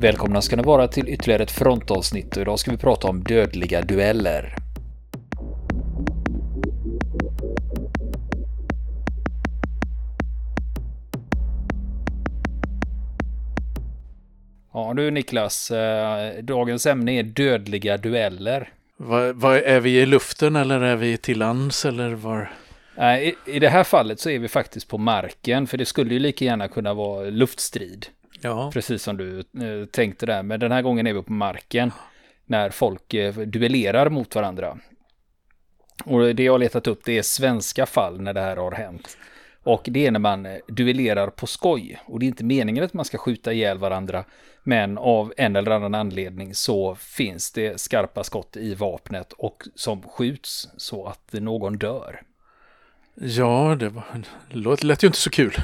Välkomna ska ni vara till ytterligare ett frontavsnitt och idag ska vi prata om dödliga dueller. Ja du Niklas, eh, dagens ämne är dödliga dueller. Var, var, är vi i luften eller är vi till lands eller var? I, I det här fallet så är vi faktiskt på marken, för det skulle ju lika gärna kunna vara luftstrid. Ja. Precis som du eh, tänkte där, men den här gången är vi på marken. När folk eh, duellerar mot varandra. Och det jag har letat upp det är svenska fall när det här har hänt. Och det är när man eh, duellerar på skoj. Och det är inte meningen att man ska skjuta ihjäl varandra. Men av en eller annan anledning så finns det skarpa skott i vapnet och som skjuts så att någon dör. Ja, det var, det lät ju inte så kul.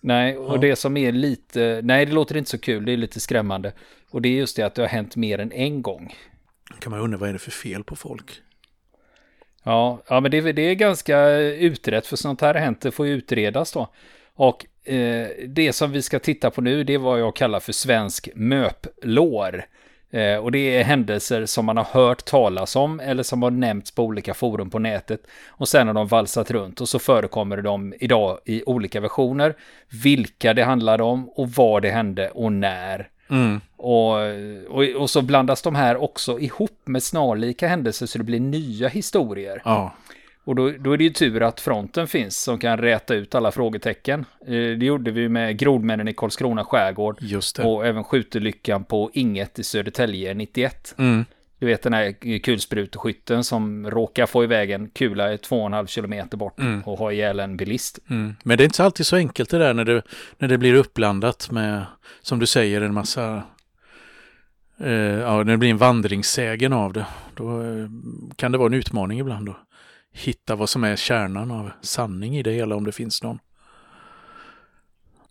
Nej, och Ja. det som är lite, nej det låter inte så kul, det är lite skrämmande. Och det är just det att det har hänt mer än en gång. kan man undra vad är det för fel på folk? Ja, ja men det, det är ganska utrett för sånt här har hänt, det får ju utredas då. Och eh, det som vi ska titta på nu, det är vad jag kallar för svensk möplår. Eh, och det är händelser som man har hört talas om eller som har nämnts på olika forum på nätet. Och sen har de valsat runt och så förekommer de idag i olika versioner. Vilka det handlade om och vad det hände och när. Mm. Och, och, och så blandas de här också ihop med snarlika händelser så det blir nya historier. Ja, Och då, då är det ju tur att fronten finns som kan räta ut alla frågetecken. Eh, Det gjorde vi med grodmännen i Karlskrona skärgård och även skjutolyckan på Inget i Södertälje 91. Mm. Du vet den här kulspruteskytten som råkar få iväg en kula 2,5 kilometer bort Mm. och ha ihjäl en bilist. Mm. Men det är inte alltid så enkelt det där när det, när det blir uppblandat med, som du säger, en massa eh, ja, när det blir en vandringssägen av det. Då eh, kan det vara en utmaning ibland att hitta vad som är kärnan av sanning i det hela om det finns någon.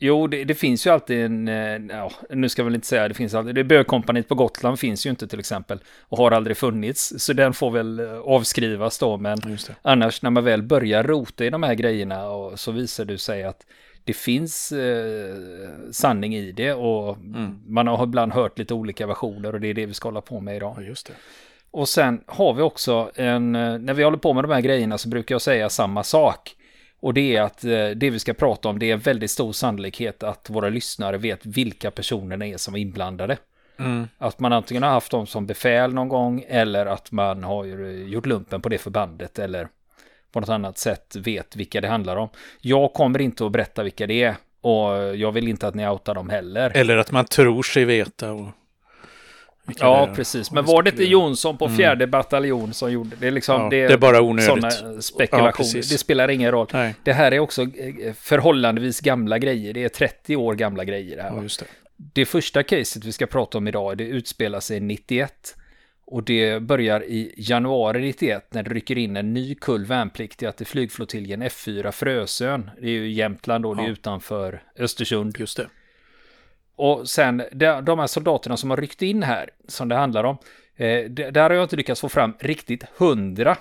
Jo, det, det finns ju alltid en, eh, ja, nu ska jag väl inte säga det finns alltid, det Bögkompaniet på Gotland finns ju inte till exempel och har aldrig funnits, så den får väl eh, avskrivas då, men annars när man väl börjar rota i de här grejerna och så visar det sig att det finns eh, sanning i det och Mm. man har ibland hört lite olika versioner och det är det vi ska hålla på med idag. Ja, just det. Och sen har vi också en, eh, när vi håller på med de här grejerna så brukar jag säga samma sak. Och det är att eh, det vi ska prata om, det är väldigt stor sannolikhet att våra lyssnare vet vilka personerna är som är inblandade. Mm. Att man antingen har haft dem som befäl någon gång eller att man har gjort lumpen på det förbandet eller på något annat sätt vet vilka det handlar om. Jag kommer inte att berätta vilka det är och jag vill inte att ni outar dem heller. Eller att man tror sig veta. Och Ja, precis. Men var det inte. Jonsson på fjärde bataljon som gjorde det? Är liksom, Ja, det är bara onödigt. Sådana Ja, spekulationer. precis. det spelar ingen roll. Nej, Det här är också eh, förhållandevis gamla grejer. Det är 30 år gamla grejer det här. ja, det. Det första caset vi ska prata om idag, det utspelar sig 91. Och det börjar i januari 91 när det rycker in en ny kull värnpliktiga till flygflottiljen F4 Frösön. Det är ju Jämtland och det är Ja. utanför Östersund. Just det. Och sen de, här soldaterna som har ryckt in här, som det handlar om, eh, där har jag inte lyckats få fram riktigt hundra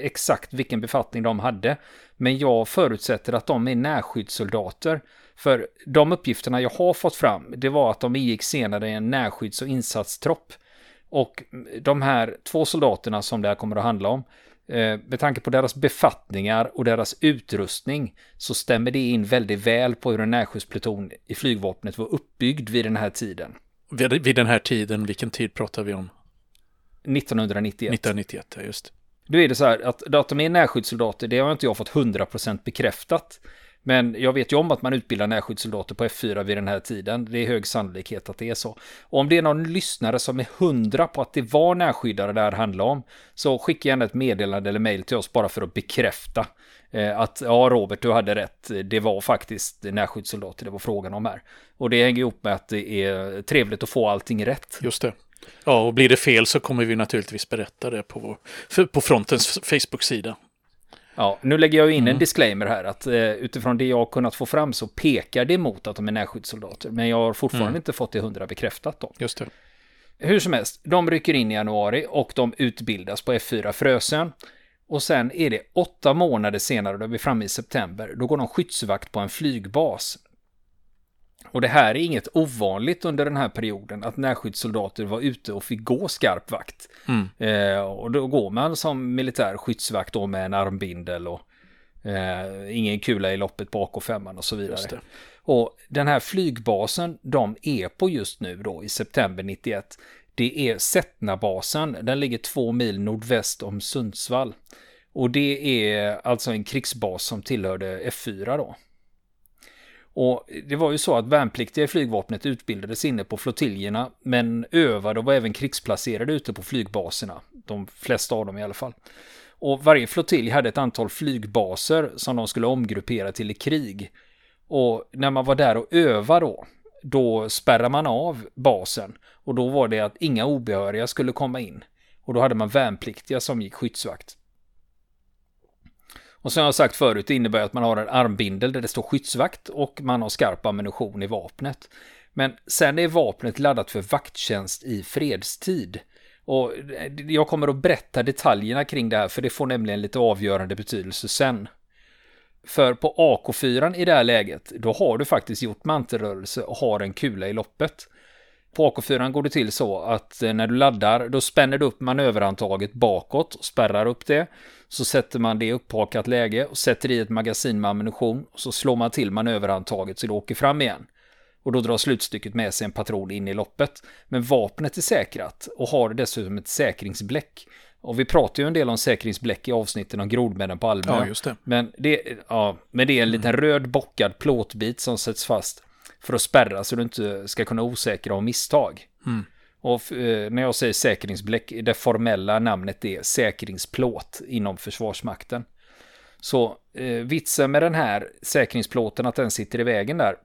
exakt vilken befattning de hade. Men jag förutsätter att de är närskyddssoldater. För de uppgifterna jag har fått fram, det var att de ingick senare i en närskydds och insatstropp. Och de här två soldaterna som det här kommer att handla om, med tanke på deras befattningar och deras utrustning så stämmer det in väldigt väl på hur en närskyddspluton i flygvapnet var uppbyggd vid den här tiden. Vid, vid den här tiden, vilken tid pratar vi om? 1991. 1991, ja just. Då är det så här att, att de är närskyddssoldater, det har inte jag fått 100% bekräftat. Men jag vet ju om att man utbildar närskyddssoldater på F4 vid den här tiden. Det är hög sannolikhet att det är så. Och om det är någon lyssnare som är hundra på att det var närskyddare det här handlade om, så skicka gärna ett meddelande eller mejl till oss bara för att bekräfta eh, att ja, Robert, du hade rätt. Det var faktiskt närskyddssoldater det var frågan om här. Och det hänger ihop med att det är trevligt att få allting rätt. Just det. Ja, och blir det fel så kommer vi naturligtvis berätta det på, på frontens Facebook-sida. Ja, nu lägger jag in en Mm. disclaimer här att eh, utifrån det jag har kunnat få fram så pekar det mot att de är närskyddssoldater. Men jag har fortfarande Mm. inte fått det hundra bekräftat då. Just det. Hur som helst, de rycker in i januari och de utbildas på F4 Frösön. Och sen är det åtta månader senare, då är vi framme i september, då går de skyddsvakt på en flygbas. Och det här är inget ovanligt under den här perioden, att närskyddssoldater var ute och fick gå skarp vakt. Mm. Eh, och då går man som militär skyddsvakt då med en armbindel och eh, ingen kula i loppet på AK5 och så vidare. Och den här flygbasen de är på just nu då i september 91, det är Sättnabasen. Den ligger två mil nordväst om Sundsvall. Och det är alltså en krigsbas som tillhörde F4 då. Och det var ju så att värnpliktiga i flygvapnet utbildades inne på flottiljerna, men övade och var även krigsplacerade ute på flygbaserna. De flesta av dem i alla fall. Och varje flottilj hade ett antal flygbaser som de skulle omgruppera till i krig. Och när man var där och övade då, då spärrade man av basen. Och då var det att inga obehöriga skulle komma in. Och då hade man värnpliktiga som gick skyddsvakt. Och som jag har sagt förut, det innebär att man har en armbindel där det står skyddsvakt och man har skarp ammunition i vapnet. Men sen är vapnet laddat för vakttjänst i fredstid. Och eh, jag kommer att berätta detaljerna kring det här, för det får nämligen lite avgörande betydelse sen. För på AK4 i det här läget, då har du faktiskt gjort mantelrörelse och har en kula i loppet. På AK4 går det till så att eh, när du laddar, då spänner du upp manöverhandtaget bakåt och spärrar upp det. Så sätter man det i upphakat läge och sätter i ett magasin med ammunition och så slår man till manöverhandtaget så det åker fram igen. Och då drar slutstycket med sig en patron in i loppet. Men vapnet är säkrat och har dessutom ett säkringsbläck. Och vi pratar ju en del om säkringsbläck i avsnitten om grodmännen på Almö. Ja, just det. Men det, ja, men det är en liten röd bockad plåtbit som sätts fast för att spärra så du inte ska kunna osäkra av misstag. Mm. Och eh, när jag säger säkringsbläck, det formella namnet är säkringsplåt inom Försvarsmakten. Så eh, vitsen med den här säkringsplåten, att den sitter i vägen där,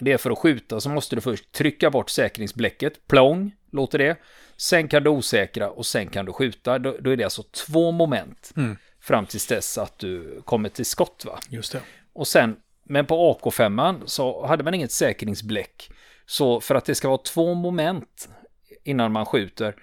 det är för att skjuta så måste du först trycka bort säkringsbläcket, plong, låter det. Sen kan du osäkra och sen kan du skjuta. Då, då är det alltså två moment Mm. fram tills dess att du kommer till skott. Va? Just det. Och sen, men på AK5 så hade man inget säkringsbläck. Så för att det ska vara två moment innan man skjuter,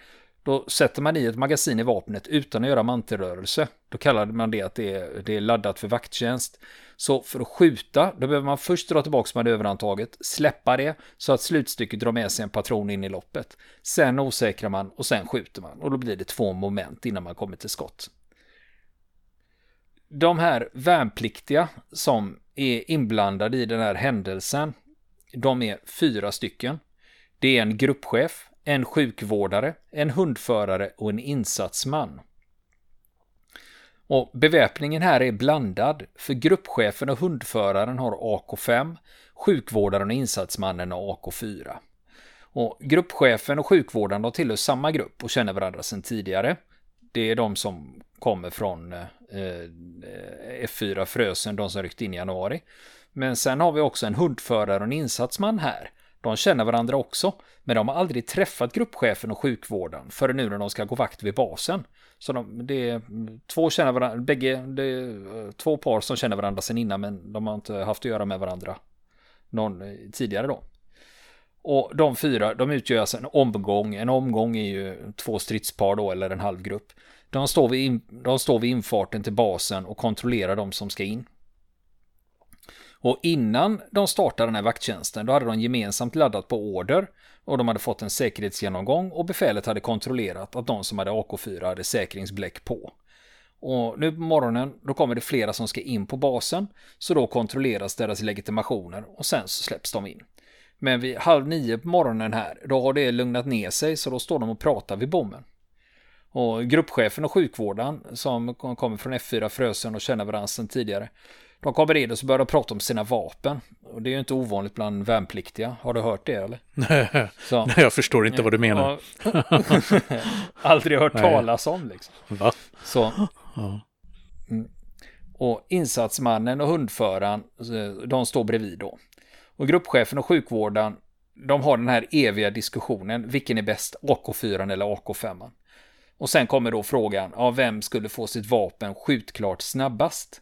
då sätter man i ett magasin i vapnet utan att göra mantelrörelse. Då kallade man det att det är, det är laddat för vakttjänst. Så för att skjuta, då behöver man först dra tillbaka manöverantaget, släppa det så att slutstycket drar med sig en patron in i loppet. Sen osäkrar man och sen skjuter man och då blir det två moment innan man kommer till skott. De här värnpliktiga som är inblandade i den här händelsen, de är fyra stycken. Det är en gruppchef, en sjukvårdare, en hundförare och en insatsman. Och beväpningen här är blandad, för gruppchefen och hundföraren har AK5, sjukvårdaren och insatsmannen har AK4. Och gruppchefen och sjukvårdaren tillhör samma grupp och känner varandra sedan tidigare. Det är de som kommer från eh, eh F4 Frösen, de som ryckte in i januari. Men sen har vi också en hundförare och en insatsman här. De känner varandra också, men de har aldrig träffat gruppchefen och sjukvården förrän nu när de ska gå vakt vid basen. Så de, det är två känner varandra, bägge, det är eh, två par som känner varandra sen innan, men de har inte haft att göra med varandra någon eh, tidigare då. Och de fyra, de utgör alltså en omgång. En omgång är ju två stridspar då, eller en halvgrupp. De står, vid in, de står vid infarten till basen och kontrollerar de som ska in. Och innan de startade den här vakttjänsten, då hade de gemensamt laddat på order och de hade fått en säkerhetsgenomgång och befälet hade kontrollerat att de som hade AK4 hade säkringsbläck på. Och nu på morgonen, då kommer det flera som ska in på basen, så då kontrolleras deras legitimationer och sen så släpps de in. Men vid halv nio på morgonen här, då har det lugnat ner sig så då står de och pratar vid bommen. Och gruppchefen och sjukvårdaren som kommer från F4 Frösön och känner varandra sedan tidigare. De kommer in och så börjar de prata om sina vapen. Och det är ju inte ovanligt bland värnpliktiga. Har du hört det eller? Så. Nej, jag förstår inte vad du menar. Aldrig hört talas om liksom. Va? Så. Ja. Mm. Och insatsmannen och hundföraren, de står bredvid då. Och gruppchefen och sjukvårdaren, de har den här eviga diskussionen, vilken är bäst, AK4 eller AK5? Och sen kommer då frågan, ja, vem skulle få sitt vapen skjutklart snabbast?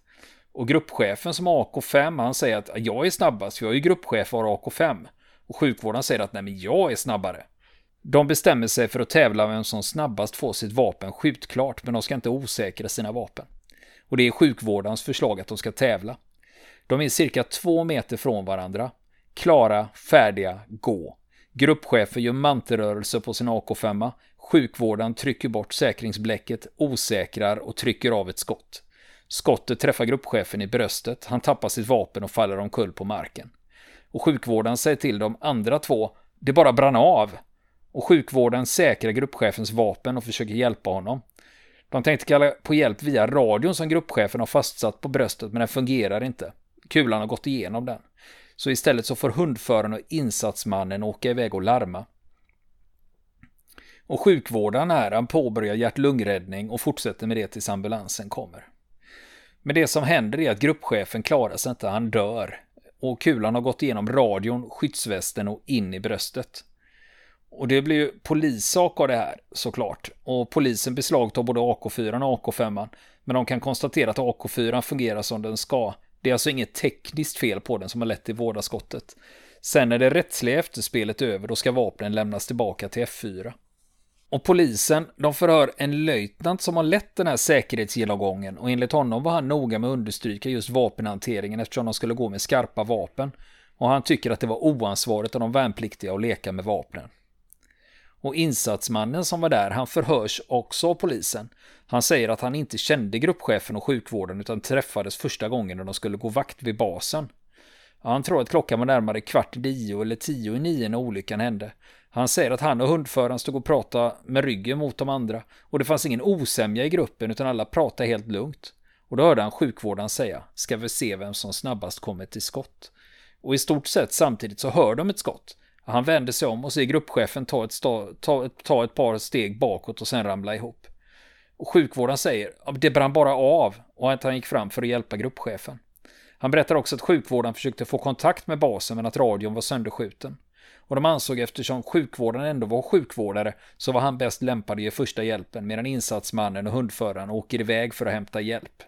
Och gruppchefen som har AK5, han säger att jag är snabbast, jag är ju gruppchef och har AK5. Och sjukvården säger att nej, men jag är snabbare. De bestämmer sig för att tävla vem som snabbast får sitt vapen skjutklart, men de ska inte osäkra sina vapen. Och det är sjukvårdens förslag att de ska tävla. De är cirka två meter från varandra. Klara, färdiga, gå. Gruppchefer gör mantelrörelser på sin AK5. Sjukvården trycker bort säkringsbläcket, osäkrar och trycker av ett skott. Skottet träffar gruppchefen i bröstet, han tappar sitt vapen och faller omkull på marken. Och sjukvården säger till de andra två, det bara brann av. Och sjukvården säkrar gruppchefens vapen och försöker hjälpa honom. De tänkte kalla på hjälp via radion som gruppchefen har fastsatt på bröstet, men den fungerar inte. Kulan har gått igenom den. Så istället så får hundföraren och insatsmannen åka iväg och larma. Och sjukvårdaren är han påbörjar hjärt-lungräddning och fortsätter med det tills ambulansen kommer. Men det som händer är att gruppchefen klarar sig inte, han dör. Och kulan har gått igenom radion, skyddsvästen och in i bröstet. Och det blir ju polissak av det här såklart. Och polisen beslagtar både AK4 och AK5. Men de kan konstatera att AK4 fungerar som den ska. Det är alltså inget tekniskt fel på den som har lett till vårdaskottet. Sen när det rättsliga efterspelet är över, då ska vapnen lämnas tillbaka till F4. Och polisen, de förhör en löjtnant som har lett den här säkerhetsgenomgången och enligt honom var han noga med att understryka just vapenhanteringen eftersom de skulle gå med skarpa vapen. Och han tycker att det var oansvarigt av de värnpliktiga att leka med vapnen. Och insatsmannen som var där, han förhörs också av polisen. Han säger att han inte kände gruppchefen och sjukvården utan träffades första gången när de skulle gå vakt vid basen. Han tror att klockan var närmare kvart i nio eller tio i nio när olyckan hände. Han säger att han och hundföraren stod och pratade med ryggen mot de andra och det fanns ingen osämja i gruppen utan alla pratade helt lugnt. Och då hörde han sjukvårdaren säga, ska vi se vem som snabbast kommer till skott. Och i stort sett samtidigt så hör de ett skott. Han vänder sig om och ser gruppchefen ta ett, sta, ta, ta ett par steg bakåt och sen ramla ihop. Och sjukvården säger att det brann bara av och att han gick fram för att hjälpa gruppchefen. Han berättar också att sjukvården försökte få kontakt med basen men att radion var sönderskjuten. Och de ansåg eftersom sjukvården ändå var sjukvårdare så var han bäst lämpad att ge första hjälpen medan insatsmannen och hundföraren åker iväg för att hämta hjälp.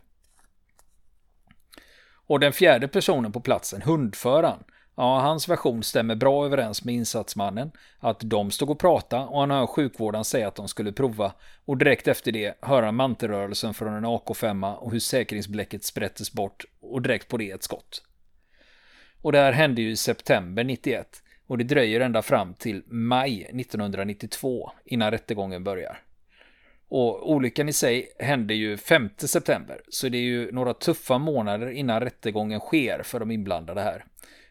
Och den fjärde personen på platsen, hundföraren, Ja, hans version stämmer bra överens med insatsmannen. Att de stod och pratade och han hör sjukvården säga att de skulle prova. Och direkt efter det hör han mantelrörelsen från en AK5 och hur säkringsbläcket sprättes bort och direkt på det ett skott. Och det här hände ju i september 91 och det dröjer ända fram till maj 1992 innan rättegången börjar. Och olyckan i sig hände ju 5 september, så det är ju några tuffa månader innan rättegången sker för de inblandade här.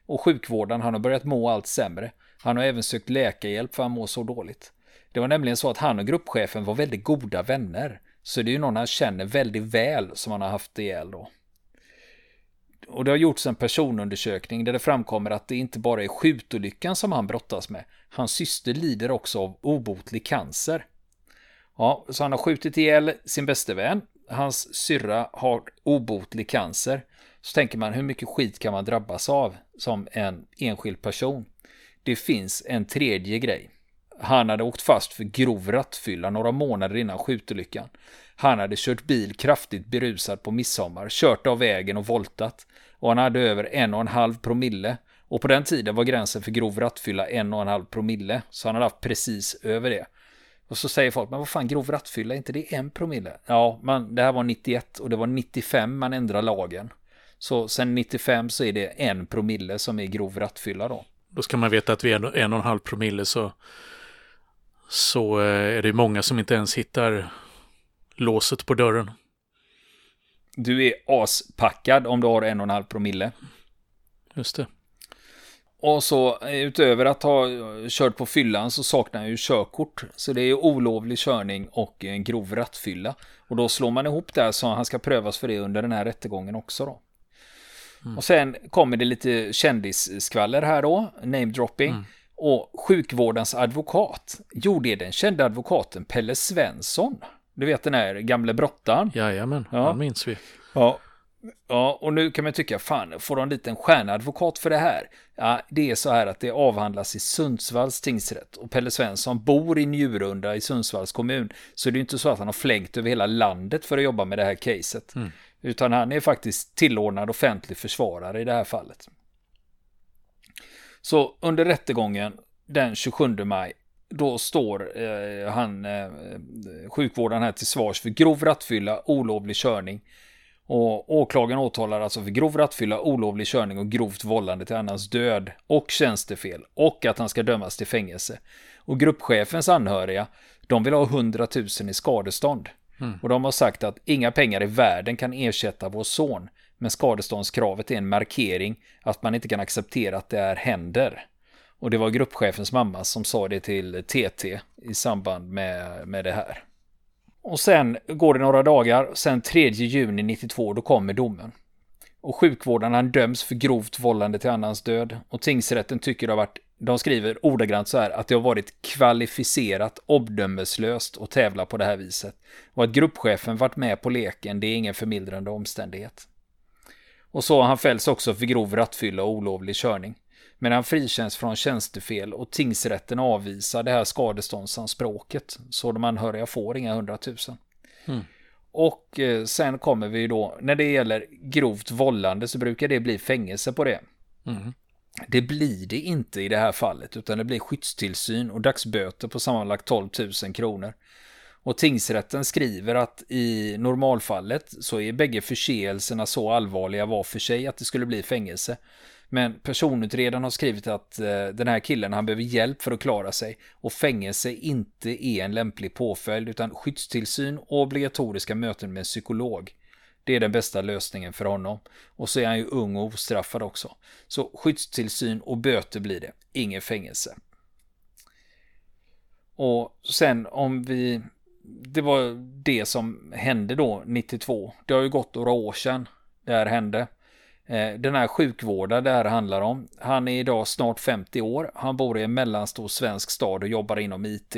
Och sjukvården, han har börjat må allt sämre. Han har även sökt läkarhjälp för han mår så dåligt. Det var nämligen så att han och gruppchefen var väldigt goda vänner. Så det är ju någon han känner väldigt väl som han har haft ihjäl då. Och det har gjorts en personundersökning där det framkommer att det inte bara är skjutolyckan som han brottas med. Hans syster lider också av obotlig cancer. Ja, så han har skjutit ihjäl sin bäste vän. Hans syrra har obotlig cancer. Så tänker man hur mycket skit kan man drabbas av som en enskild person? Det finns en tredje grej. Han hade åkt fast för grov rattfylla några månader innan skjutolyckan. Han hade kört bil kraftigt berusad på midsommar, kört av vägen och voltat. Och han hade över en och en halv promille. Och på den tiden var gränsen för grov rattfylla en och en halv promille. Så han hade haft precis över det. Och så säger folk, men vad fan grov rattfylla, är inte det en promille? Ja, men det här var 91 och det var 95 man ändrade lagen. Så sen 95 så är det en promille som är grov rattfylla då. Då ska man veta att vid en, och en halv promille så, så eh, är det många som inte ens hittar låset på dörren. Du är aspackad om du har en och en halv promille. Just det. Och så utöver att ha kört på fyllan så saknar jag ju körkort. Så det är olovlig körning och en grov rattfylla. Och då slår man ihop det så han ska prövas för det under den här rättegången också då. Mm. Och sen kommer det lite kändisskvaller här då, namedropping. Mm. Och sjukvårdens advokat, jo det är den kända advokaten Pelle Svensson. Du vet den här gamle brottaren. Jajamän, ja. han minns vi. Ja. Ja, och nu kan man tycka, fan, får de dit en stjärnadvokat för det här? Ja, det är så här att det avhandlas i Sundsvalls tingsrätt och Pelle Svensson bor i Njurunda i Sundsvalls kommun. Så det är inte så att han har flängt över hela landet för att jobba med det här caset. Mm. Utan han är faktiskt tillordnad offentlig försvarare i det här fallet. Så under rättegången den 27 maj då står eh, han, eh, sjukvårdaren här till svars för grov rattfylla, olovlig körning. Och åklagaren åtalar alltså för grov rattfylla, olovlig körning och grovt vållande till annans död och tjänstefel och att han ska dömas till fängelse. Och gruppchefens anhöriga, de vill ha 100 000 i skadestånd. Mm. Och de har sagt att inga pengar i världen kan ersätta vår son. Men skadeståndskravet är en markering att man inte kan acceptera att det är händer. Och det var gruppchefens mamma som sa det till TT i samband med, med det här. Och sen går det några dagar, sen 3 juni 92, då kommer domen. Och sjukvårdaren döms för grovt vållande till annans död. Och tingsrätten tycker det har varit, de skriver ordagrant så här, att det har varit kvalificerat omdömeslöst att tävla på det här viset. Och att gruppchefen varit med på leken, det är ingen förmildrande omständighet. Och så han fälls också för grov rattfylla och olovlig körning. Men han frikänns från tjänstefel och tingsrätten avvisar det här skadeståndsanspråket. Så de anhöriga får inga hundratusen. Mm. Och eh, sen kommer vi då, när det gäller grovt vållande så brukar det bli fängelse på det. Mm. Det blir det inte i det här fallet, utan det blir skyddstillsyn och dagsböter på sammanlagt 12 000 kronor. Och tingsrätten skriver att i normalfallet så är bägge förseelserna så allvarliga var för sig att det skulle bli fängelse. Men personutredaren har skrivit att eh, den här killen han behöver hjälp för att klara sig och fängelse inte är en lämplig påföljd utan skyddstillsyn och obligatoriska möten med psykolog. Det är den bästa lösningen för honom. Och så är han ju ung och ostraffad också. Så skyddstillsyn och böter blir det, ingen fängelse. Och sen om vi... Det var det som hände då 92. Det har ju gått några år sedan det här hände. Eh, den här sjukvårdaren det här handlar om, han är idag snart 50 år. Han bor i en mellanstor svensk stad och jobbar inom IT.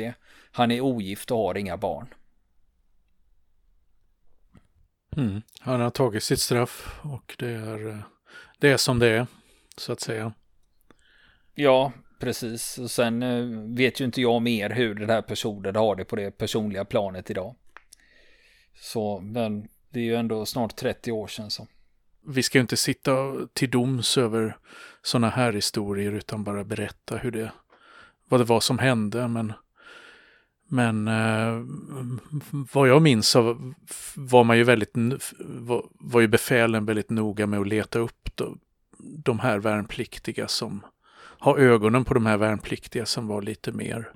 Han är ogift och har inga barn. Mm. Han har tagit sitt straff och det är, eh, det är som det är, så att säga. Ja, precis. Och sen eh, vet ju inte jag mer hur den här personen har det på det personliga planet idag. Så, men det är ju ändå snart 30 år sedan så vi ska ju inte sitta till doms över sådana här historier utan bara berätta hur det, vad det var som hände. Men, men eh, vad jag minns så var man ju väldigt, var, var ju befälen väldigt noga med att leta upp de, de här värnpliktiga som ha ögonen på de här värnpliktiga som var lite mer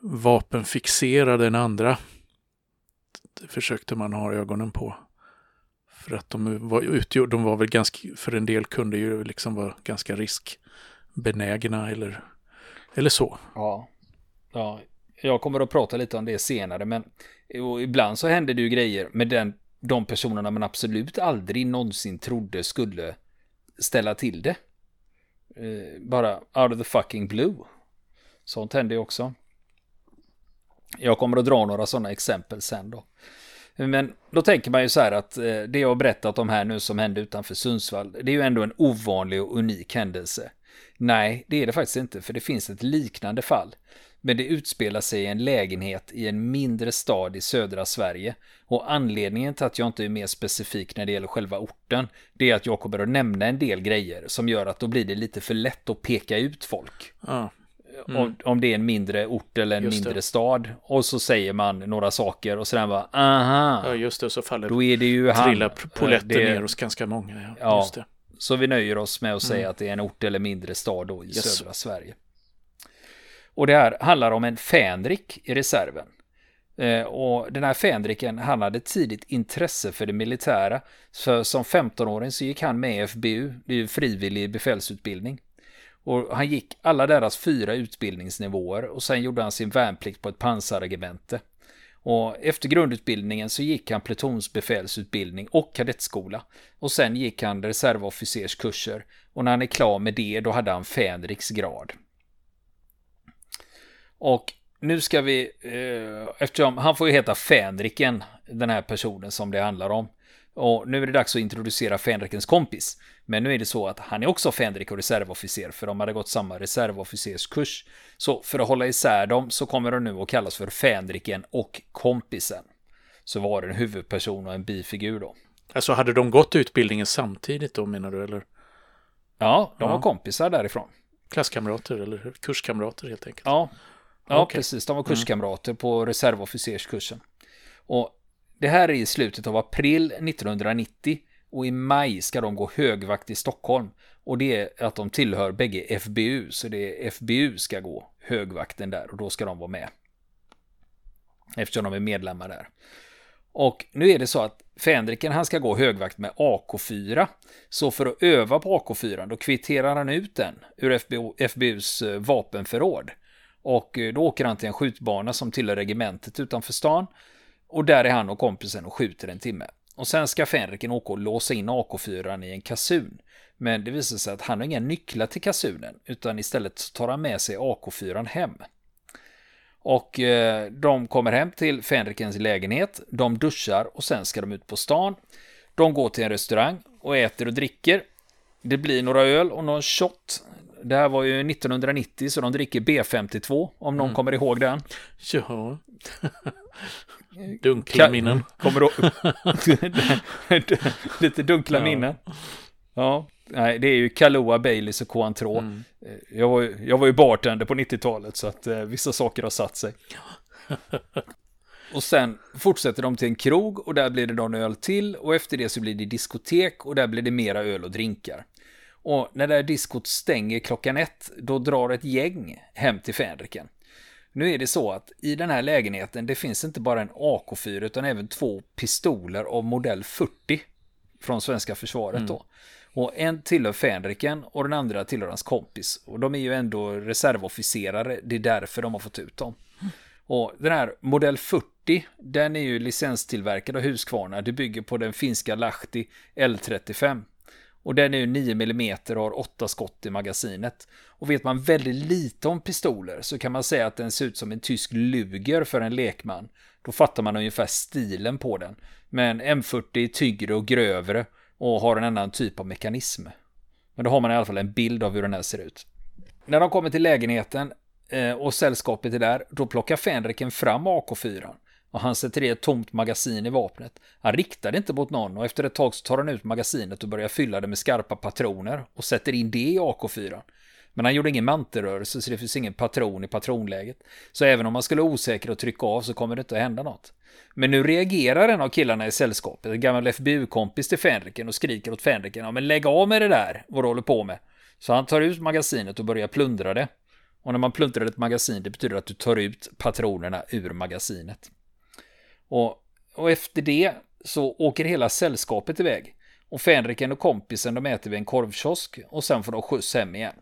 vapenfixerade än andra. Det försökte man ha ögonen på. För att de var, utgjord, de var väl ganska, för en del kunde ju liksom vara ganska riskbenägna eller, eller så. Ja. ja, jag kommer att prata lite om det senare, men ibland så hände det ju grejer med den, de personerna man absolut aldrig någonsin trodde skulle ställa till det. Eh, bara out of the fucking blue. Sånt hände ju också. Jag kommer att dra några sådana exempel sen då. Men då tänker man ju så här att eh, det jag har berättat om här nu som hände utanför Sundsvall, det är ju ändå en ovanlig och unik händelse. Nej, det är det faktiskt inte, för det finns ett liknande fall. Men det utspelar sig i en lägenhet i en mindre stad i södra Sverige. Och anledningen till att jag inte är mer specifik när det gäller själva orten, det är att jag kommer att nämna en del grejer som gör att då blir det lite för lätt att peka ut folk. Ja. Mm. Om, om det är en mindre ort eller en just mindre det. stad. Och så säger man några saker och sen bara, aha. Ja, just det. Så faller då är det ju trillar poletten det, ner hos ganska många. Ja, ja. Så vi nöjer oss med att säga mm. att det är en ort eller mindre stad då i yes. södra Sverige. Och det här handlar om en fänrik i reserven. Eh, och den här fänriken, han hade tidigt intresse för det militära. För som 15-åring så gick han med FBU, det är ju frivillig befälsutbildning. Och han gick alla deras fyra utbildningsnivåer och sen gjorde han sin värnplikt på ett pansarregemente. Och efter grundutbildningen så gick han plutonsbefälsutbildning och kadettskola. Och sen gick han reservofficerskurser. Och när han är klar med det, då hade han Fänriks grad. Och nu ska vi, eh, eftersom han får ju heta Fänriken, den här personen som det handlar om. Och nu är det dags att introducera Fänrikens kompis. Men nu är det så att han är också Fänrik och reservofficer, för de hade gått samma reservofficerskurs. Så för att hålla isär dem så kommer de nu att kallas för Fänriken och kompisen. Så var det en huvudperson och en bifigur då. Alltså hade de gått utbildningen samtidigt då menar du eller? Ja, de ja. var kompisar därifrån. Klasskamrater eller kurskamrater helt enkelt? Ja, ja okay. precis. De var kurskamrater mm. på reservofficerskursen. Och det här är i slutet av april 1990 och i maj ska de gå högvakt i Stockholm. Och det är att de tillhör bägge FBU, så det är FBU ska gå högvakten där och då ska de vara med. Eftersom de är medlemmar där. Och nu är det så att Fänriken han ska gå högvakt med AK4. Så för att öva på AK4 då kvitterar han ut den ur FBO, FBUs eh, vapenförråd. Och eh, då åker han till en skjutbana som tillhör regementet utanför stan. Och där är han och kompisen och skjuter en timme. Och sen ska Fänriken åka och låsa in AK4 i en kasun. Men det visar sig att han har inga nycklar till kasunen utan istället tar han med sig AK4 hem. Och eh, de kommer hem till Fänrikens lägenhet, de duschar och sen ska de ut på stan. De går till en restaurang och äter och dricker. Det blir några öl och någon shot. Det här var ju 1990 så de dricker B52 om någon mm. kommer ihåg den. Ja. Dunkla minnen. Kommer då... Lite dunkla ja. minnen. Ja, nej, det är ju Kahlua, Baileys och Cointreau. Mm. Eh, jag, var, jag var ju bartender på 90-talet så att eh, vissa saker har satt sig. och sen fortsätter de till en krog och där blir det någon öl till och efter det så blir det diskotek och där blir det mera öl och drinkar. Och när det här diskot stänger klockan ett, då drar ett gäng hem till Fänriken. Nu är det så att i den här lägenheten, det finns inte bara en AK4 utan även två pistoler av modell 40 från svenska försvaret mm. då. Och en tillhör Fänriken och den andra tillhör hans kompis. Och de är ju ändå reservofficerare, det är därför de har fått ut dem. Och den här modell 40, den är ju licenstillverkad av Husqvarna. Det bygger på den finska Lahti L35. Och den är ju 9 mm och har 8 skott i magasinet. Och vet man väldigt lite om pistoler så kan man säga att den ser ut som en tysk Luger för en lekman. Då fattar man ungefär stilen på den. Men M40 är tyngre och grövre och har en annan typ av mekanism. Men då har man i alla fall en bild av hur den här ser ut. När de kommer till lägenheten eh, och sällskapet är där, då plockar Fänriken fram AK4 och han sätter i ett tomt magasin i vapnet. Han riktar det inte mot någon och efter ett tag så tar han ut magasinet och börjar fylla det med skarpa patroner och sätter in det i AK4. Men han gjorde ingen mantelrörelse så det finns ingen patron i patronläget. Så även om man skulle osäker och trycka av så kommer det inte att hända något. Men nu reagerar en av killarna i sällskapet, en gammal FBU-kompis till Fänriken och skriker åt Fänriken, ja men lägg av med det där, vad du håller på med. Så han tar ut magasinet och börjar plundra det. Och när man plundrar ett magasin, det betyder att du tar ut patronerna ur magasinet. Och, och efter det så åker hela sällskapet iväg. Och Fänriken och kompisen de äter vid en korvkiosk och sen får de skjuts hem igen.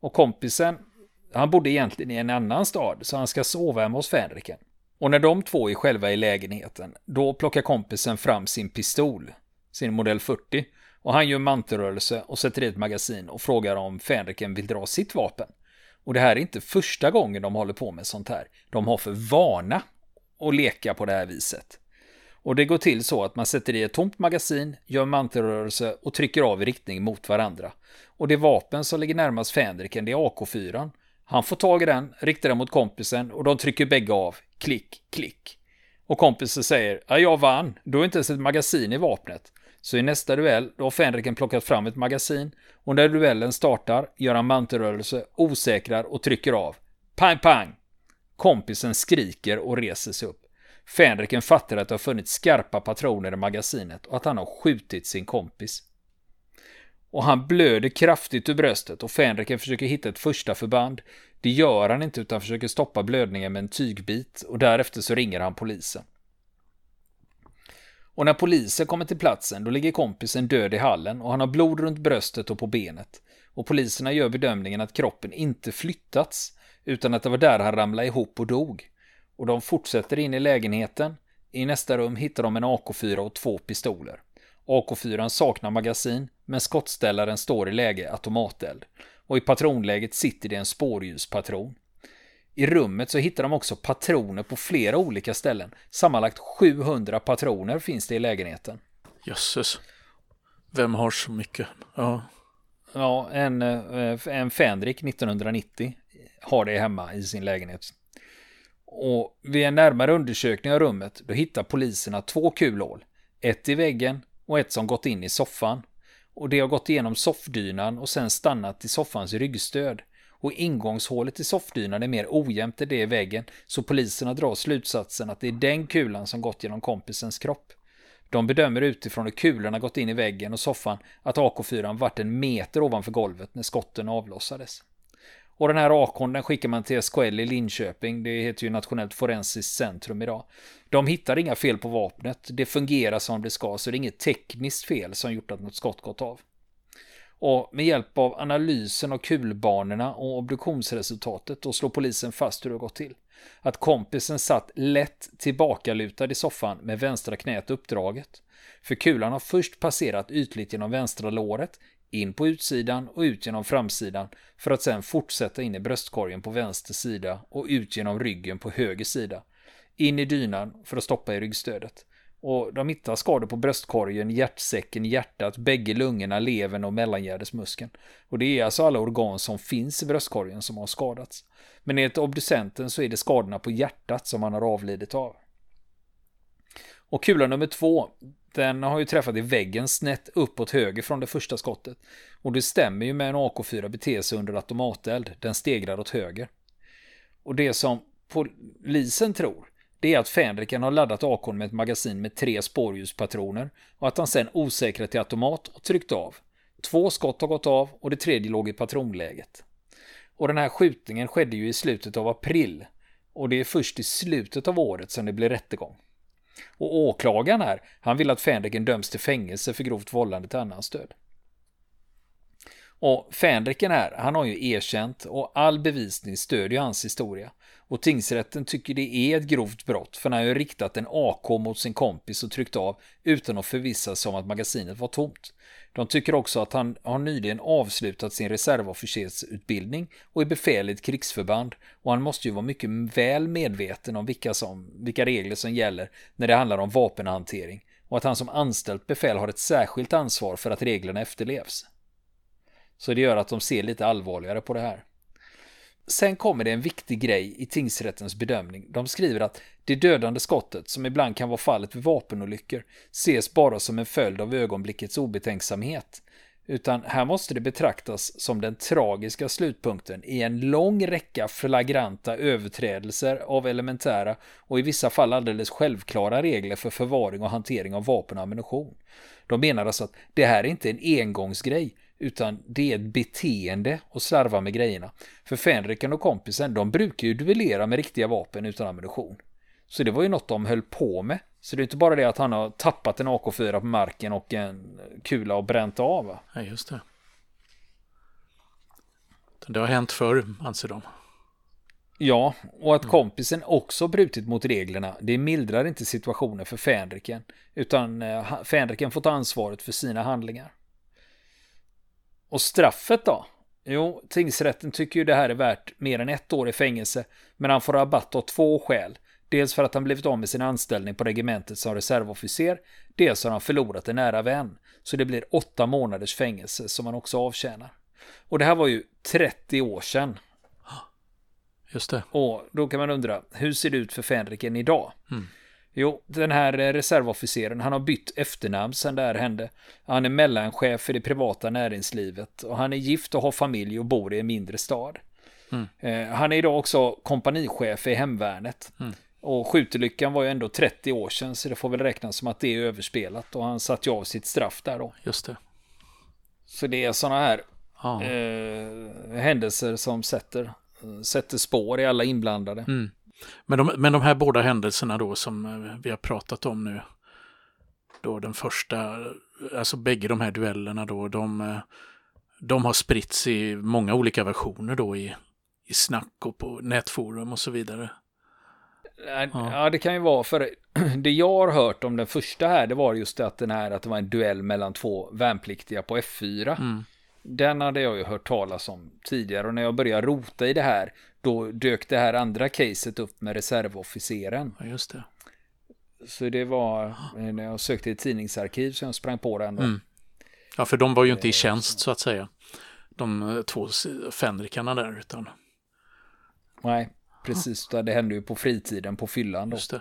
Och kompisen, han bodde egentligen i en annan stad så han ska sova hemma hos Fänriken. Och när de två är själva i lägenheten, då plockar kompisen fram sin pistol, sin modell 40. Och han gör mantelrörelse och sätter i ett magasin och frågar om Fänriken vill dra sitt vapen. Och det här är inte första gången de håller på med sånt här. De har för vana och leka på det här viset. Och det går till så att man sätter i ett tomt magasin, gör mantelrörelse och trycker av i riktning mot varandra. Och det vapen som ligger närmast Fänriken, det är AK4. Han får tag i den, riktar den mot kompisen och de trycker bägge av. Klick, klick. Och kompisen säger, ja jag vann, du har inte ens ett magasin i vapnet. Så i nästa duell, då har Fänriken plockat fram ett magasin och när duellen startar gör han mantelrörelse, osäkrar och trycker av. Pang, pang! Kompisen skriker och reser sig upp. Fänriken fattar att det har funnits skarpa patroner i magasinet och att han har skjutit sin kompis. Och han blöder kraftigt ur bröstet och Fänriken försöker hitta ett första förband. Det gör han inte utan försöker stoppa blödningen med en tygbit och därefter så ringer han polisen. Och när polisen kommer till platsen då ligger kompisen död i hallen och han har blod runt bröstet och på benet. Och poliserna gör bedömningen att kroppen inte flyttats utan att det var där han ramlade ihop och dog. Och de fortsätter in i lägenheten. I nästa rum hittar de en AK4 och två pistoler. AK4 saknar magasin, men skottställaren står i läge automateld. Och i patronläget sitter det en spårljuspatron. I rummet så hittar de också patroner på flera olika ställen. Sammanlagt 700 patroner finns det i lägenheten. Jösses. Vem har så mycket? Ja. Ja, en, eh, en Fänrik 1990 har det hemma i sin lägenhet. Och vid en närmare undersökning av rummet då hittar poliserna två kulhål. Ett i väggen och ett som gått in i soffan. Och det har gått igenom soffdynan och sen stannat i soffans ryggstöd. och ingångshålet i soffdynan är mer ojämnt än det i väggen så poliserna drar slutsatsen att det är den kulan som gått genom kompisens kropp. De bedömer utifrån hur kulorna gått in i väggen och soffan att AK4 varit en meter ovanför golvet när skotten avlossades. Och den här akon den skickar man till SKL i Linköping. Det heter ju Nationellt Forensiskt Centrum idag. De hittar inga fel på vapnet. Det fungerar som det ska, så det är inget tekniskt fel som gjort att något skott gått av. Och med hjälp av analysen av kulbanorna och obduktionsresultatet då slår polisen fast hur det gått till. Att kompisen satt lätt tillbakalutad i soffan med vänstra knät uppdraget. För kulan har först passerat ytligt genom vänstra låret, in på utsidan och ut genom framsidan för att sedan fortsätta in i bröstkorgen på vänster sida och ut genom ryggen på höger sida. In i dynan för att stoppa i ryggstödet. Och de hittar skador på bröstkorgen, hjärtsäcken, hjärtat, bägge lungorna, levern och mellangärdesmuskeln. Och det är alltså alla organ som finns i bröstkorgen som har skadats. Men enligt obducenten så är det skadorna på hjärtat som han har avlidit av. Och kula nummer två, den har ju träffat i väggen snett uppåt höger från det första skottet. Och det stämmer ju med en AK4 beter sig under automateld, den stegrar åt höger. Och det som polisen tror, det är att Fänriken har laddat AKn med ett magasin med tre spårljuspatroner och att han sen osäkrat till automat och tryckt av. Två skott har gått av och det tredje låg i patronläget. Och den här skjutningen skedde ju i slutet av april och det är först i slutet av året som det blir rättegång. Och åklagaren här, han vill att Fänriken döms till fängelse för grovt vållande till annans död. Och Fänriken här, han har ju erkänt och all bevisning stödjer hans historia. Och tingsrätten tycker det är ett grovt brott för han har ju riktat en AK mot sin kompis och tryckt av utan att förvissa sig om att magasinet var tomt. De tycker också att han har nyligen avslutat sin reservofficersutbildning och är befäl i ett krigsförband och han måste ju vara mycket väl medveten om vilka, som, vilka regler som gäller när det handlar om vapenhantering och att han som anställt befäl har ett särskilt ansvar för att reglerna efterlevs. Så det gör att de ser lite allvarligare på det här. Sen kommer det en viktig grej i tingsrättens bedömning. De skriver att det dödande skottet, som ibland kan vara fallet vid vapenolyckor, ses bara som en följd av ögonblickets obetänksamhet. Utan här måste det betraktas som den tragiska slutpunkten i en lång räcka flagranta överträdelser av elementära och i vissa fall alldeles självklara regler för förvaring och hantering av vapen och ammunition. De menar alltså att det här är inte en engångsgrej utan det är ett beteende att slarva med grejerna. För Fenriken och kompisen, de brukar ju duellera med riktiga vapen utan ammunition. Så det var ju något de höll på med. Så det är inte bara det att han har tappat en AK4 på marken och en kula och bränt av. Va? Ja, just det. Det har hänt förr, anser de. Ja, och att kompisen också brutit mot reglerna, det mildrar inte situationen för Fänriken. Utan eh, Fänriken får ta ansvaret för sina handlingar. Och straffet då? Jo, tingsrätten tycker ju det här är värt mer än ett år i fängelse, men han får rabatt av två skäl. Dels för att han blivit av med sin anställning på regementet som reservofficer, dels har han förlorat en nära vän. Så det blir åtta månaders fängelse som han också avtjänar. Och det här var ju 30 år sedan. Just det. Och då kan man undra, hur ser det ut för Fänriken idag? Mm. Jo, den här eh, reservofficeren, han har bytt efternamn sedan det här hände. Han är mellanchef för det privata näringslivet och han är gift och har familj och bor i en mindre stad. Mm. Eh, han är idag också kompanichef i hemvärnet. Mm. Och skjutolyckan var ju ändå 30 år sedan så det får väl räknas som att det är överspelat och han satt ju av sitt straff där då. Just det. Så det är sådana här ah. eh, händelser som sätter, sätter spår i alla inblandade. Mm. Men de, men de här båda händelserna då som eh, vi har pratat om nu, då den första, alltså bägge de här duellerna då, de, eh, de har spritts i många olika versioner då i, i snack och på nätforum och så vidare. Ja. ja, det kan ju vara för det jag har hört om den första här, det var just att den här att det var en duell mellan två värnpliktiga på F4. Mm. Den hade jag ju hört talas om tidigare och när jag började rota i det här då dök det här andra caset upp med reservofficeren. Ja, just det. Så det var eh, när jag sökte i tidningsarkiv så jag sprang på den. Mm. Ja, för de var ju inte i eh, tjänst så att säga. De eh, två fänrikarna där utan. Nej, precis. Det hände ju på fritiden på fyllan då. Just det.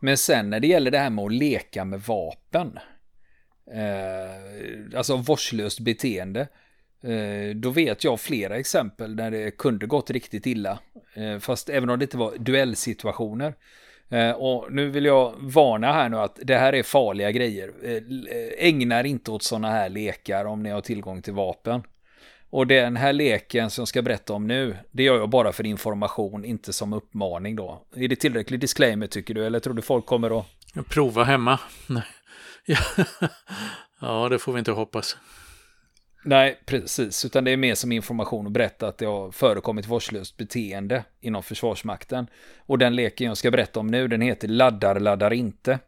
Men sen när det gäller det här med att leka med vapen. Eh, alltså vårdslöst beteende. Eh, då vet jag flera exempel där det kunde gått riktigt illa. Eh, fast även om det inte var duellsituationer. Eh, och nu vill jag varna här nu att det här är farliga grejer. Ägna er inte åt sådana här lekar om ni har tillgång till vapen. Och den här leken som jag ska berätta om nu, det gör jag bara för information, inte som uppmaning då. Är det tillräcklig disclaimer tycker du, eller tror du folk kommer att... Prova hemma? Nej. Ja. ja, det får vi inte hoppas. Nej, precis. Utan det är mer som information och berätta att det har förekommit vårdslöst beteende inom Försvarsmakten. Och den leken jag ska berätta om nu, den heter Laddar, laddar inte.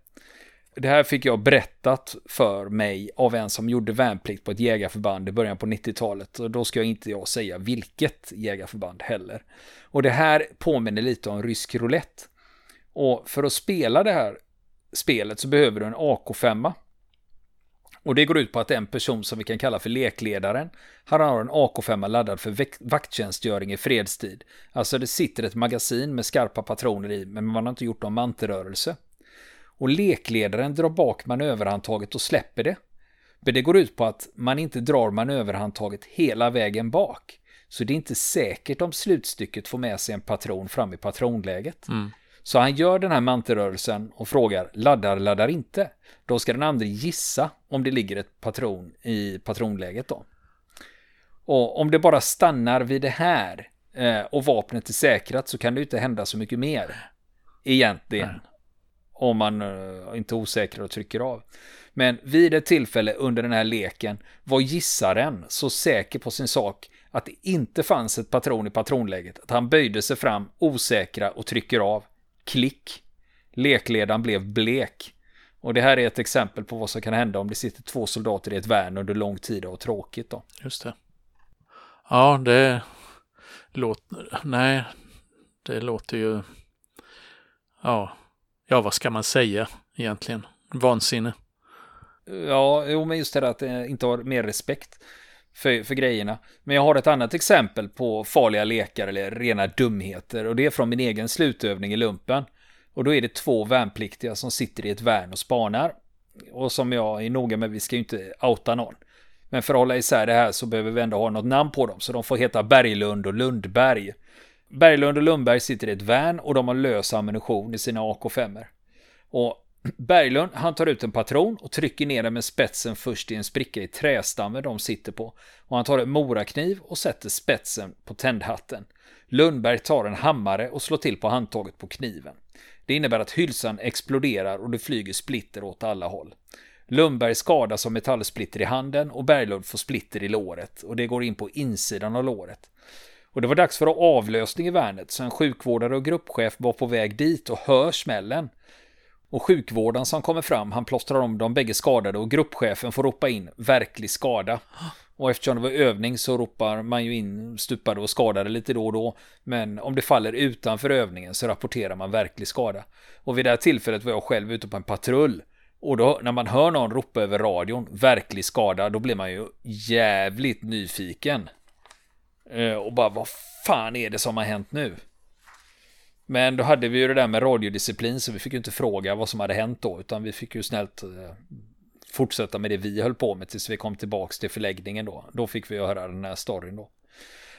Det här fick jag berättat för mig av en som gjorde värnplikt på ett jägarförband i början på 90-talet. Och då ska jag inte jag säga vilket jägarförband heller. Och det här påminner lite om rysk roulette. Och för att spela det här spelet så behöver du en AK5. Och det går ut på att en person som vi kan kalla för lekledaren, han har en AK5 laddad för vakttjänstgöring i fredstid. Alltså det sitter ett magasin med skarpa patroner i, men man har inte gjort någon mantelrörelse. Och lekledaren drar bak manöverhandtaget och släpper det. Men det går ut på att man inte drar manöverhandtaget hela vägen bak. Så det är inte säkert om slutstycket får med sig en patron fram i patronläget. Mm. Så han gör den här mantelrörelsen och frågar laddar, laddar inte. Då ska den andra gissa om det ligger ett patron i patronläget då. Och om det bara stannar vid det här eh, och vapnet är säkrat så kan det inte hända så mycket mer. Egentligen. Mm. Om man eh, inte är osäker och trycker av. Men vid ett tillfälle under den här leken var gissaren så säker på sin sak att det inte fanns ett patron i patronläget att han böjde sig fram osäkra och trycker av. Klick. Lekledaren blev blek. Och det här är ett exempel på vad som kan hända om det sitter två soldater i ett värn under lång tid och har tråkigt då. Just det. Ja, det låter... Nej, det låter ju... Ja, ja vad ska man säga egentligen? Vansinne. Ja, jo, men just det där att inte har mer respekt för, för grejerna. Men jag har ett annat exempel på farliga lekar eller rena dumheter och det är från min egen slutövning i lumpen. Och då är det två värnpliktiga som sitter i ett värn och spanar. Och som jag är noga med, vi ska ju inte outa någon. Men för att hålla isär det här så behöver vi ändå ha något namn på dem, så de får heta Berglund och Lundberg. Berglund och Lundberg sitter i ett värn och de har lös ammunition i sina AK5. Och Berglund, han tar ut en patron och trycker ner den med spetsen först i en spricka i trästammen de sitter på. Och han tar en morakniv och sätter spetsen på tändhatten. Lundberg tar en hammare och slår till på handtaget på kniven. Det innebär att hylsan exploderar och det flyger splitter åt alla håll. Lundberg skadas av metallsplitter i handen och Berglund får splitter i låret och det går in på insidan av låret. Och det var dags för avlösning i värnet så en sjukvårdare och gruppchef var på väg dit och hör smällen. Och sjukvården som kommer fram, han plåstrar om de bägge skadade och gruppchefen får ropa in verklig skada. Och eftersom det var övning så ropar man ju in stupade och skadade lite då och då. Men om det faller utanför övningen så rapporterar man verklig skada. Och vid det här tillfället var jag själv ute på en patrull. Och då när man hör någon ropa över radion, verklig skada, då blir man ju jävligt nyfiken. Eh, och bara, vad fan är det som har hänt nu? Men då hade vi ju det där med radiodisciplin så vi fick ju inte fråga vad som hade hänt då utan vi fick ju snällt eh, fortsätta med det vi höll på med tills vi kom tillbaks till förläggningen då. Då fick vi höra den här storyn då.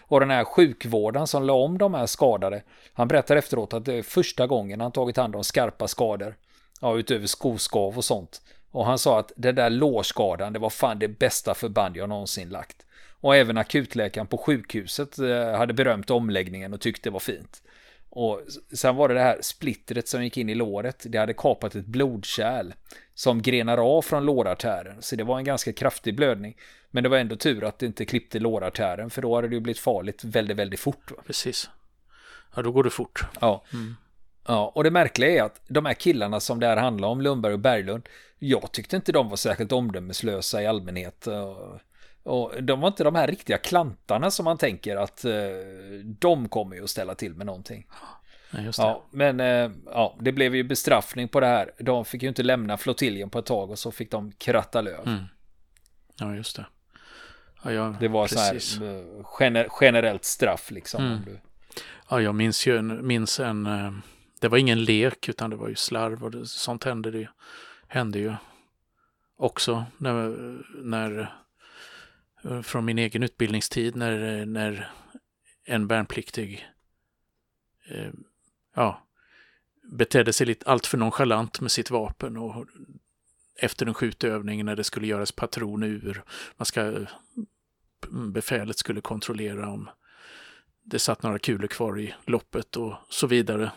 Och den här sjukvården som la om de här skadade, han berättar efteråt att det är första gången han tagit hand om skarpa skador. Ja, utöver skoskav och sånt. Och han sa att det där lårskadan, det var fan det bästa förband jag någonsin lagt. Och även akutläkaren på sjukhuset eh, hade berömt omläggningen och tyckte det var fint. Och sen var det det här splittret som gick in i låret. Det hade kapat ett blodkärl som grenar av från lårartären. Så det var en ganska kraftig blödning. Men det var ändå tur att det inte klippte lårartären för då hade det ju blivit farligt väldigt, väldigt fort. Va? Precis. Ja, då går det fort. Ja. Mm. Ja, och det märkliga är att de här killarna som det här handlar om, Lundberg och Berglund, jag tyckte inte de var särskilt omdömeslösa i allmänhet. Och de var inte de här riktiga klantarna som man tänker att eh, de kommer ju att ställa till med någonting. Ja, ja, men eh, ja, det blev ju bestraffning på det här. De fick ju inte lämna flottiljen på ett tag och så fick de kratta löv. Mm. Ja, just det. Ja, ja, det var precis. så här eh, gener generellt straff liksom. Mm. Du... Ja, jag minns ju en, minns en, eh, det var ingen lek utan det var ju slarv och det, sånt hände det hände ju också när, när Eh, från min egen utbildningstid när, eh, när en värnpliktig eh, ja, betedde sig lite alltför nonchalant med sitt vapen och efter en skjutövning när det skulle göras patron ur. Man ska, eh, befälet skulle kontrollera om det satt några kulor kvar i loppet och så vidare.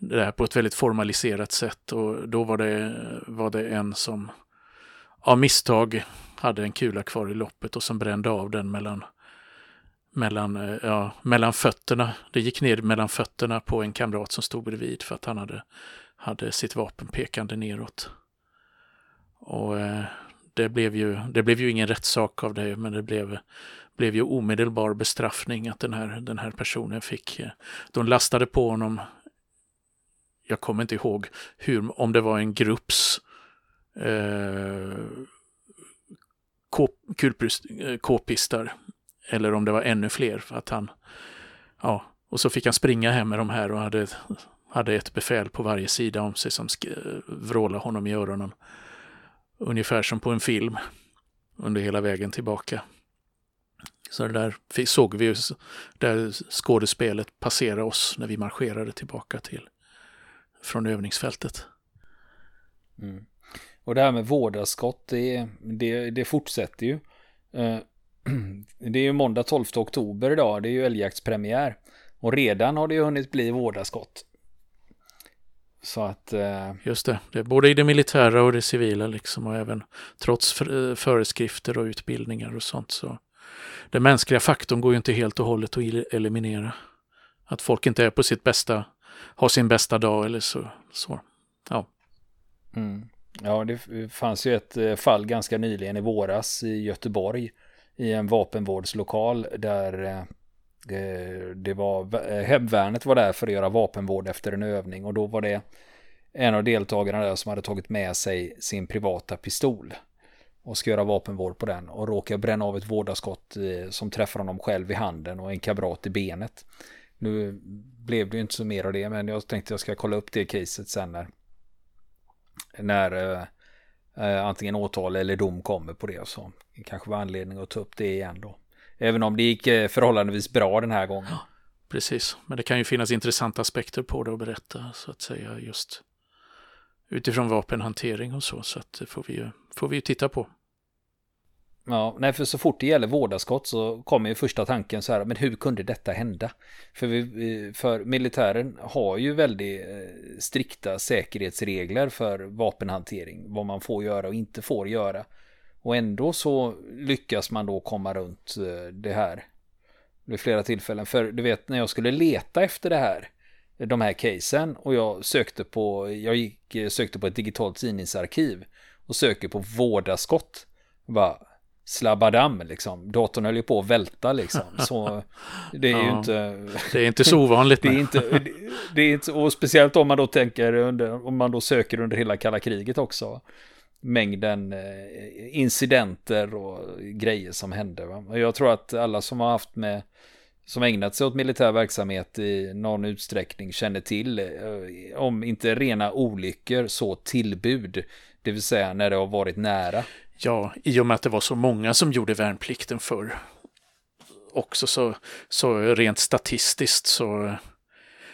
Det här på ett väldigt formaliserat sätt och då var det, var det en som av misstag hade en kula kvar i loppet och som brände av den mellan, mellan, eh, ja, mellan fötterna. Det gick ner mellan fötterna på en kamrat som stod bredvid för att han hade, hade sitt vapen pekande neråt. Och eh, det, blev ju, det blev ju ingen rättssak av det, men det blev, blev ju omedelbar bestraffning att den här, den här personen fick. Eh, de lastade på honom, jag kommer inte ihåg hur, om det var en grupps eh, Eh, k-pistar eller om det var ännu fler. För att han, ja, och så fick han springa hem med de här och hade, hade ett befäl på varje sida om sig som vrålade honom i öronen. Ungefär som på en film under hela vägen tillbaka. Så det där såg vi ju, där skådespelet passera oss när vi marscherade tillbaka till från övningsfältet. Mm. Och det här med vårdarskott, det, det, det fortsätter ju. Eh, det är ju måndag 12 oktober idag, det är ju älgjaktspremiär. Och redan har det ju hunnit bli vårdarskott. Så att... Eh... Just det, det är både i det militära och det civila liksom och även trots för, föreskrifter och utbildningar och sånt så den mänskliga faktorn går ju inte helt och hållet att eliminera. Att folk inte är på sitt bästa, har sin bästa dag eller så. så. Ja. Mm. Ja, det fanns ju ett eh, fall ganska nyligen i våras i Göteborg i en vapenvårdslokal där eh, eh, det var hemvärnet var där för att göra vapenvård efter en övning och då var det en av deltagarna där som hade tagit med sig sin privata pistol och ska göra vapenvård på den och råkar bränna av ett vårdarskott som träffar honom själv i handen och en kabrat i benet. Nu blev det ju inte så mer av det men jag tänkte jag ska kolla upp det caset sen när när eh, eh, antingen åtal eller dom kommer på det. Så det kanske var anledning att ta upp det igen då. Även om det gick eh, förhållandevis bra den här gången. Ja, precis, men det kan ju finnas intressanta aspekter på det att berätta så att säga just utifrån vapenhantering och så. Så att det får vi ju, får vi ju titta på. Ja, nej, för så fort det gäller vårdarskott så kommer ju första tanken så här, men hur kunde detta hända? För, vi, för militären har ju väldigt eh, strikta säkerhetsregler för vapenhantering, vad man får göra och inte får göra. Och ändå så lyckas man då komma runt eh, det här vid flera tillfällen. För du vet, när jag skulle leta efter det här, de här casen och jag sökte på, jag gick, eh, sökte på ett digitalt tidningsarkiv och söker på vårdarskott. Bara, slabbadam liksom. Datorn höll ju på att välta liksom. Så det är ja, ju inte... Det är inte så ovanligt. det är inte, det, det är inte, och speciellt om man då tänker under, om man då söker under hela kalla kriget också. Mängden eh, incidenter och grejer som hände. Va? Jag tror att alla som har haft med som ägnat sig åt militär verksamhet i någon utsträckning känner till, eh, om inte rena olyckor, så tillbud. Det vill säga när det har varit nära. Ja, i och med att det var så många som gjorde värnplikten förr. Också så, så rent statistiskt så,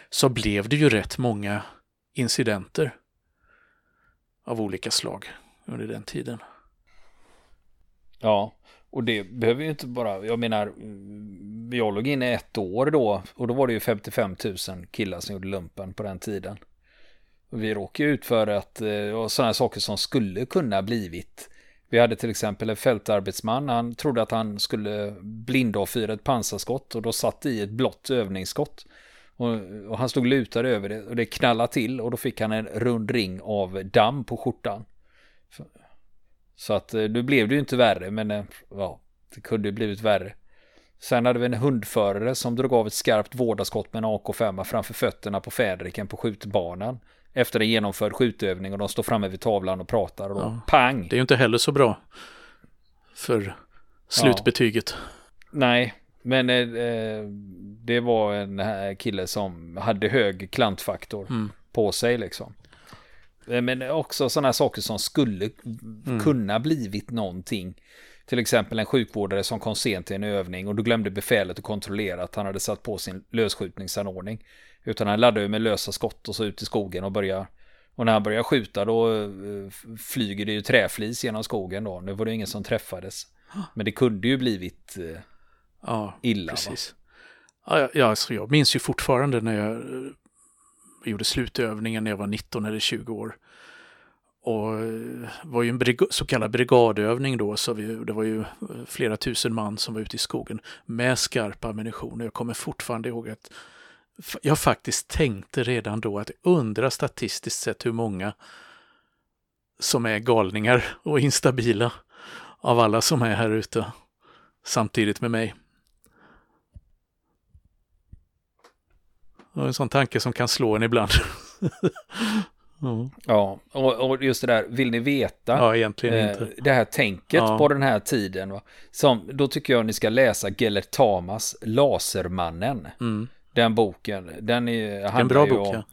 så blev det ju rätt många incidenter av olika slag under den tiden. Ja, och det behöver ju inte bara, jag menar, mm, jag låg inne ett år då och då var det ju 55 000 killar som gjorde lumpen på den tiden. Och vi råkade ut för att, eh, sådana saker som skulle kunna blivit vi hade till exempel en fältarbetsman. Han trodde att han skulle blindavfyra ett pansarskott och då satt i ett blått övningsskott. Och, och, han stod lutad över det och det knallade till och då fick han en rund ring av damm på skjortan. Så att eh, nu blev det ju inte värre men eh, ja, det kunde ju blivit värre. Sen hade vi en hundförare som drog av ett skarpt vårdarskott med en AK5 framför fötterna på fädriken på skjutbanan efter en genomförd skjutövning och de står framme vid tavlan och pratar och då ja. pang. Det är ju inte heller så bra för slutbetyget. Ja. Nej, men eh, det var en kille som hade hög klantfaktor mm. på sig liksom. Eh, men också sådana saker som skulle mm. kunna blivit någonting. Till exempel en sjukvårdare som kom sent till en övning och då glömde befälet att kontrollera att han hade satt på sin lösskjutningsanordning. Utan han laddade med lösa skott och så ut i skogen och började och när han börjar skjuta då eh, flyger det ju träflis genom skogen då. Nu var det ingen som träffades. Men det kunde ju blivit eh, ja, illa. Precis. Va? Ja, alltså jag minns ju fortfarande när jag eh, gjorde slutövningen när jag var 19 eller 20 år. Och det var ju en så kallad brigadövning då, så vi, det var ju flera tusen man som var ute i skogen med skarp ammunition. Och jag kommer fortfarande ihåg att jag faktiskt tänkte redan då att undra statistiskt sett hur många som är galningar och instabila av alla som är här ute samtidigt med mig. Är en sån tanke som kan slå en ibland. mm. Ja, och, och, just det där, vill ni veta? Ja, egentligen eh, inte. Det här tänket ja. på den här tiden. Va? Som, då tycker jag ni ska läsa Gellert Tamas Lasermannen. Mm. Den boken, den är, en bra bok, om,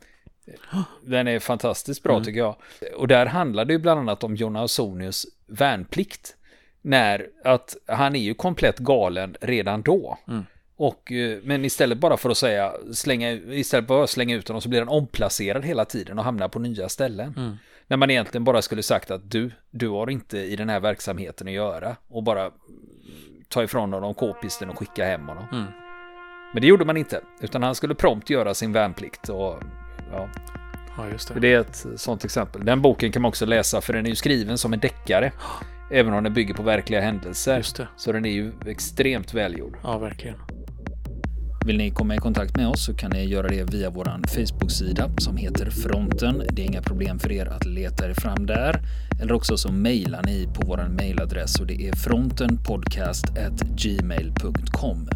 ja. Den är fantastiskt bra mm. tycker jag. Och där handlar det ju bland annat om John Ausonius värnplikt. När att han är ju komplett galen redan då. Mm. Och, eh, men istället bara för att säga, slänga, istället för att slänga ut honom så blir han omplacerad hela tiden och hamnar på nya ställen. Mm. När man egentligen bara skulle sagt att du, du har inte i den här verksamheten att göra. Och bara ta ifrån honom k-pisten och skicka hem honom. Men det gjorde man inte, utan han skulle prompt göra sin värnplikt. Och, ja. Ja, just det. det är ett sånt exempel. Den boken kan man också läsa för den är ju skriven som en deckare. Även om den bygger på verkliga händelser. Just det. Så den är ju extremt välgjord. Ja, verkligen. Vill ni komma i kontakt med oss så kan ni göra det via vår Facebook-sida som heter Fronten. Det är inga problem för er att leta er fram där. Eller också så mejlar ni på vår mejladress och det är frontenpodcast.gmail.com.